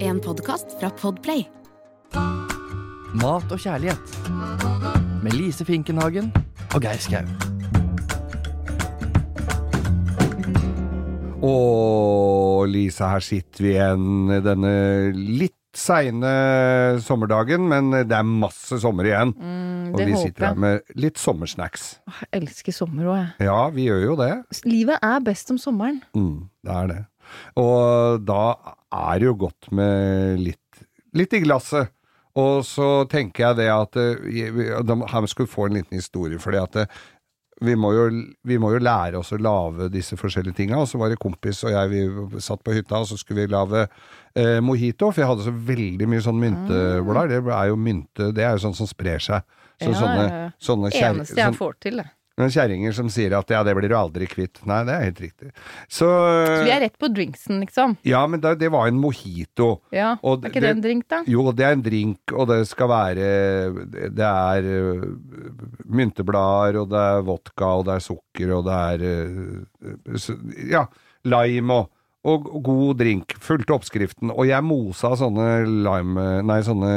En podkast fra Podplay. Mat og kjærlighet. Med Lise Finkenhagen og Geir Skau. Å, Lise, her sitter vi igjen denne litt seine sommerdagen, men det er masse sommer igjen. og Mm, og vi håper sitter her med litt sommersnacks. Jeg elsker sommer òg, jeg. Ja, vi gjør jo det. Livet er best om sommeren. Mm, det er det. Og da er det jo godt med litt, litt i glasset. Og så tenker jeg det at eh, Her skal vi få en liten historie, fordi at eh, vi må, jo, vi må jo lære oss å lage disse forskjellige tinga. Og så var det kompis og jeg, vi satt på hytta, og så skulle vi lage eh, mojito. For jeg hadde så veldig mye sånn mynteblader. Det er jo mynte, det er jo sånn som sprer seg. Så Ja, sånne, sånne kjær, Eneste jeg sånn- får til, det. Noen kjerringer som sier at ja, det blir du aldri kvitt. Nei, det er helt riktig. Så, Så vi er rett på drinksen, liksom. Ja, men det, det var en mojito. Ja, Og Er ikke det en drink, da? Jo, det er en drink, og det skal være Det er øh, mynteblader, og det er vodka, og det er sukker, og det er øh, Ja, lime og og god drink. Fulgte oppskriften. Og jeg mosa sånne lime Nei, sånne,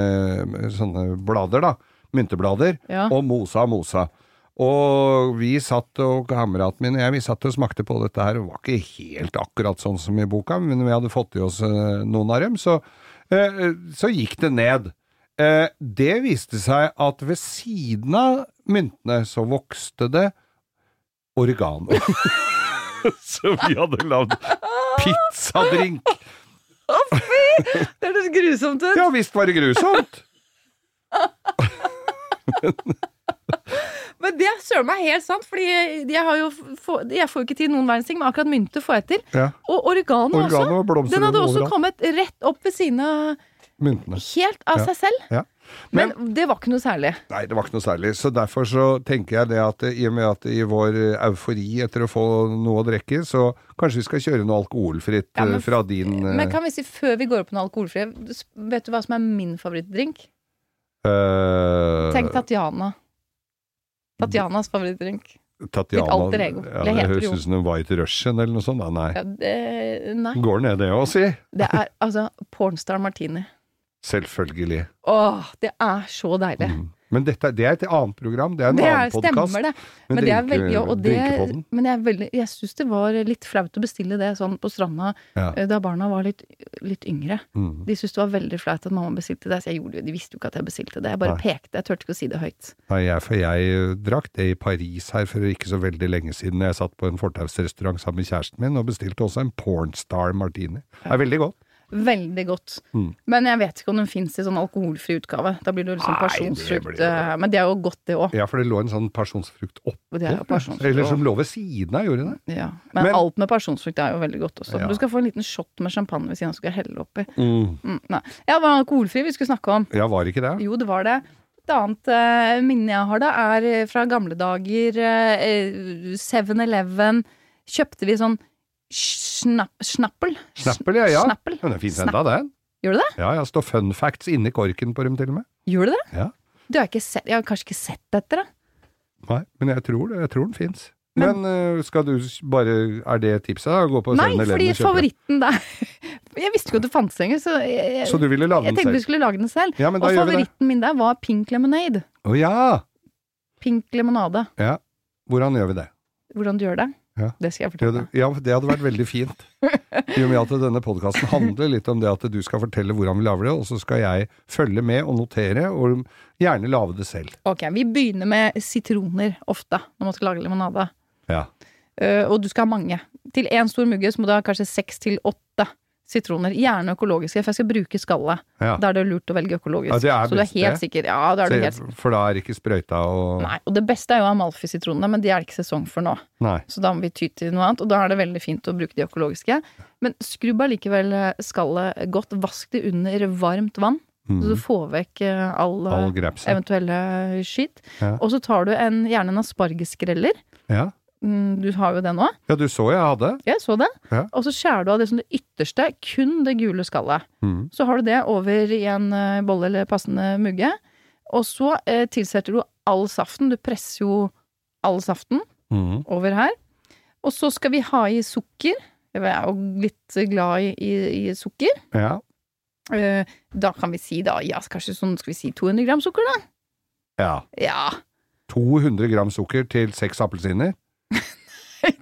sånne blader, da. Mynteblader. Ja. Og mosa og mosa. Og vi satt, og kameraten min og jeg, vi satt og smakte på dette her. Det var ikke helt akkurat sånn som i boka, men vi hadde fått i oss eh, noen av dem, så, eh, så gikk det ned. Eh, det viste seg at ved siden av myntene så vokste det oregano. så vi hadde lagd pizzadrink. Det høres grusomt ut! Ja visst var det grusomt! Men det er søren meg helt sant, fordi jeg, har jo jeg får jo ikke til noen verdens ting, men akkurat mynte får jeg til. Ja, Og oregano, Oregano også. Den hadde også overalt. kommet rett opp ved siden av myntene. helt av Ja. seg selv. Ja. Men, det var ikke noe særlig. Nei, det var ikke noe særlig. Så derfor så tenker jeg det at eh, i og med at i vår eh, eufori etter å få noe å drikke, så kanskje vi skal kjøre noe alkoholfritt Ja, men eh, fra din eh, Men kan vi si før vi går opp på noe alkoholfritt, vet du hva som er min favorittdrink? Uh, Tenk Tatjana. Tatjanas favorittdrink. Tatjana. mitt alter ego. Ja, Det det høres ut som en White Russian eller noe sånt. Nei. Ja, det, nei. Går ned det òg, si. Det er altså Pornstar Martini. Selvfølgelig. Åh, det er så deilig. Mm. Men dette, det er et annet program. Det er en Det er, annen podkast. stemmer det. Men Men, det er veldig, ja, og det, men jeg, veldig, jeg syns det var litt flaut å bestille det sånn på stranda Ja. eh, da barna var litt, litt yngre. Mm. De syntes det var veldig flaut at mamma bestilte det, så jeg gjorde. De visste jo ikke at jeg bestilte det. Jeg bare Nei. pekte, jeg turte ikke å si det høyt. Nei, jeg, for jeg eh, drakk det i Paris her for ikke så veldig lenge siden. Jeg satt på en fortausrestaurant sammen med kjæresten min og bestilte også en Pornstar Martini. Det er veldig godt. Veldig godt. Mm. Men jeg vet ikke om den fins i sånn alkoholfri utgave. Da blir det liksom Nei, det pasjonsfrukt. blir det. eh, Men det er jo godt, det òg. Ja, for det lå en sånn pasjonsfrukt oppå. Det er pasjonsfrukt Eller som lå ved siden av, gjorde det? Ja. Men, Men- alt med pasjonsfrukt er jo veldig godt også. Ja. Du skal få en liten shot med champagne ved siden av, skal jeg helle oppi. Mm. Mm, nei. Ja, det var alkoholfri vi skulle snakke om. Ja, var ikke det? Jo, det var det. Et annet eh, minne jeg har da, er eh, fra gamle dager. eh, 7-Eleven. Kjøpte vi sånn snapp, snappel. Snappel, ja. ja. Snappel. Det er fint enda, den. Gjør du det? Ja, ja, står fun facts inni korken på dem til og med. Gjør du det? Ja. Du har ikke sett, jeg har kanskje ikke sett dette, da. Nei, men jeg tror det. Jeg tror den fins. Men, men, skal du bare Er det tipset, da? Gå på Nei, fordi favoritten der Jeg visste ikke at det fantes engang, så jeg, jeg, Så du ville lage jeg den tenkte vi skulle lage den selv. Ja, men da Og favoritten min der var pink lemonade. Å ja! Pink lemonade. ja! Hvordan gjør vi det? Hvordan du gjør det? Ja. Det skal jeg fortelle. ja, det hadde vært veldig fint. I og med at denne podkasten handler litt om det at du skal fortelle hvordan vi lager det, og så skal jeg følge med og notere, og gjerne lage det selv. Ok, vi begynner med sitroner ofte når man skal lage limonade. Ja. Uh, og du skal ha mange. Til én stor mugge så må du ha kanskje seks til åtte sitroner. Gjerne økologiske, for jeg skal bruke skallet. ja. Da er det lurt å velge økologisk. Ja, det så du er helt det. sikker. Ja, da er du helt sikker. for da er ikke sprøyta og Nei, og det beste er jo Amalfi-sitronene, men de er det ikke sesong for nå. Nei. Så da må vi ty til noe annet, og da er det veldig fint å bruke de økologiske. Men skrubb allikevel eh, skallet godt. Vask det under varmt vann, så du Mhm. får vekk eh, all, eh, All eventuelle skitt. Ja. Og så tar du en, gjerne en aspargeskreller. Ja. Mm, Du har jo det nå. ja, du så jeg hadde. Jeg så det. Ja. Og så skjærer du av det som det ytterste, kun det gule skallet. Mm. Så har du det over i en eh, bolle eller passende mugge. Og så eh, tilsetter du all saften. Du presser jo all saften mm. over her. Og så skal vi ha i sukker. Jeg er jo litt glad i, i, i sukker. Ja. Eh, Da kan vi si da, ja, kanskje sånn, skal vi si 200 gram sukker da? ja. Ja, 200 gram sukker til seks appelsiner.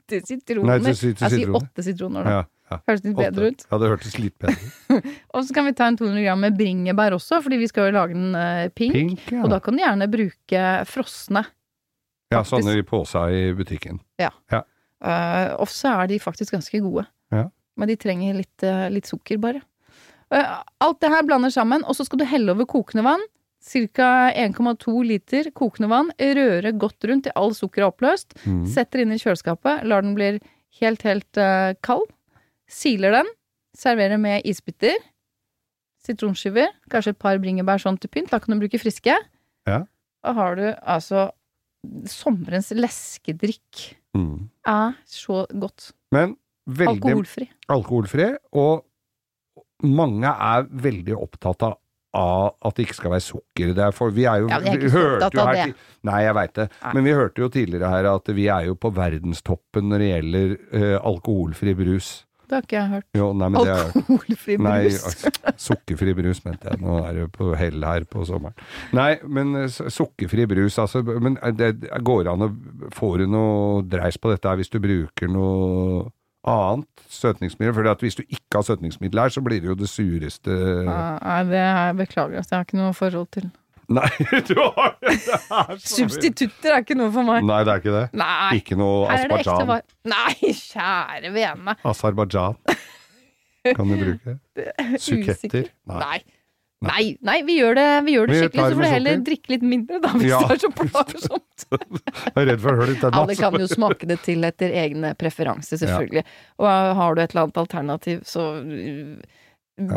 Til sitroner. Nei, til til, til Jeg sier åtte sitroner da. Ja, ja. Høres litt bedre ut. Ja, det hørtes litt bedre ut. Og så kan vi ta en 200 gram med bringebær også, fordi vi skal jo lage den uh, pink. Pink, ja. Og da kan du gjerne bruke frosne. ja, sånne i pose i butikken. ja, Uh, Ofte er de faktisk ganske gode. Ja. Men de trenger litt, uh, litt sukker, bare. Uh, alt det her blander sammen, og så skal du helle over kokende vann. Ca. 1,2 liter kokende vann. Røre godt rundt til all sukker er oppløst. Mm. Setter inn i kjøleskapet. Lar den bli helt, helt uh, kald. Siler den. Serverer med isbiter. Sitronskiver. Kanskje et par bringebær sånn til pynt. Da kan du bruke friske. Ja. Da har du altså Sommerens leskedrikk Mm. er så godt. Men veldig Alkoholfri. alkoholfri, og mange er veldig opptatt av av at det ikke skal være sukker. Det er for, vi er jo, Ja, er vi hørte jo her Nei, jeg veit det. Nei. Men vi hørte jo tidligere her at vi er jo på verdenstoppen når det gjelder eh, alkoholfri brus. Det har ikke jeg hørt. Jo, nei, men det Alkoholfri Nei, brus. altså, sukkerfri brus, mente jeg. Nå er det på hell her på sommeren. Nei, men eh, sukkerfri brus, altså. Men det det går an å Får du noe dreis på dette hvis du bruker noe annet søtningsmiddel? For hvis du ikke har søtningsmiddel her, så blir det jo det sureste Ja, Nei, det er beklager. Altså. Jeg har ikke noe forhold til Nei, du har det! er Substitutter er ikke noe for meg. Nei, det er ikke det. Nei. Ikke noe er var... Nei, kjære vene. Aserbajdsjan. Kan du bruke? Suketter? Nei. Nei. Nei, nei, vi gjør det, vi gjør det Vi skikkelig, så får du heller drikke litt mindre, da, hvis Ja. det er så plagsomt. Jeg er redd for å høre litt Alle kan jo smake det til etter egne preferanser, selvfølgelig. Og har du et eller annet alternativ, så uh,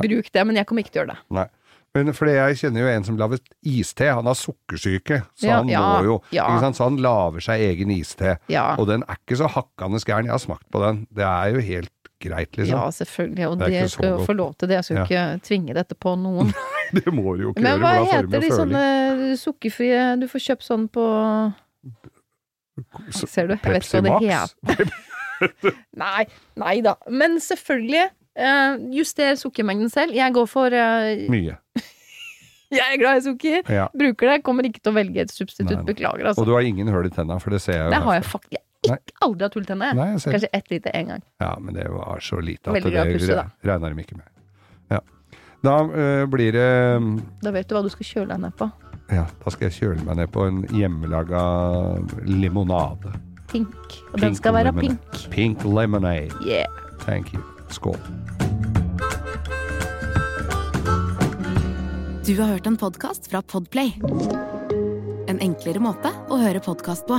bruk det, men jeg kommer ikke til å gjøre det. Nei. Men fordi jeg kjenner jo en som lager iste. Han har sukkersyke, så Ja, han ja, må jo ja. Så han lager seg egen iste. Ja, Og den er ikke så hakkende gæren. Jeg har smakt på den. Det er jo helt greit, liksom. ja selvfølgelig, og Det det, skal jo få lov til det. Jeg skal jo Ja. ikke tvinge dette på noen. Det må du jo ikke Men hva heter de sånne sukkerfrie Du får kjøpt sånn på Ser du? Jeg vet ikke hva det heter. Nei, nei da. Men selvfølgelig, eh, juster sukkermengden selv. Jeg går for eh, Mye. Jeg er glad i sukker. Ja. Bruker det. Kommer ikke til å velge et substitutt. Nei, nei. Beklager, Og altså. du har ingen hull i tenna, for det ser jeg jo. Det har jeg faktisk ikke aldri hatt hull i tennene. Nei, jeg ser. Kanskje ett lite en gang. Ja, men det var så lite at Veldig det glad i pusse, da. regner de ikke med. Ja. Da eh, blir det Da vet du hva du skal kjøle deg ned på. Ja, da skal jeg kjøle meg ned på en hjemmelaga limonade. Pink. Og den skal være lemonade. pink. Pink lemonade. Yeah. Thank you. Skål. Du har hørt en podkast fra Podplay. En enklere måte å høre podkast på.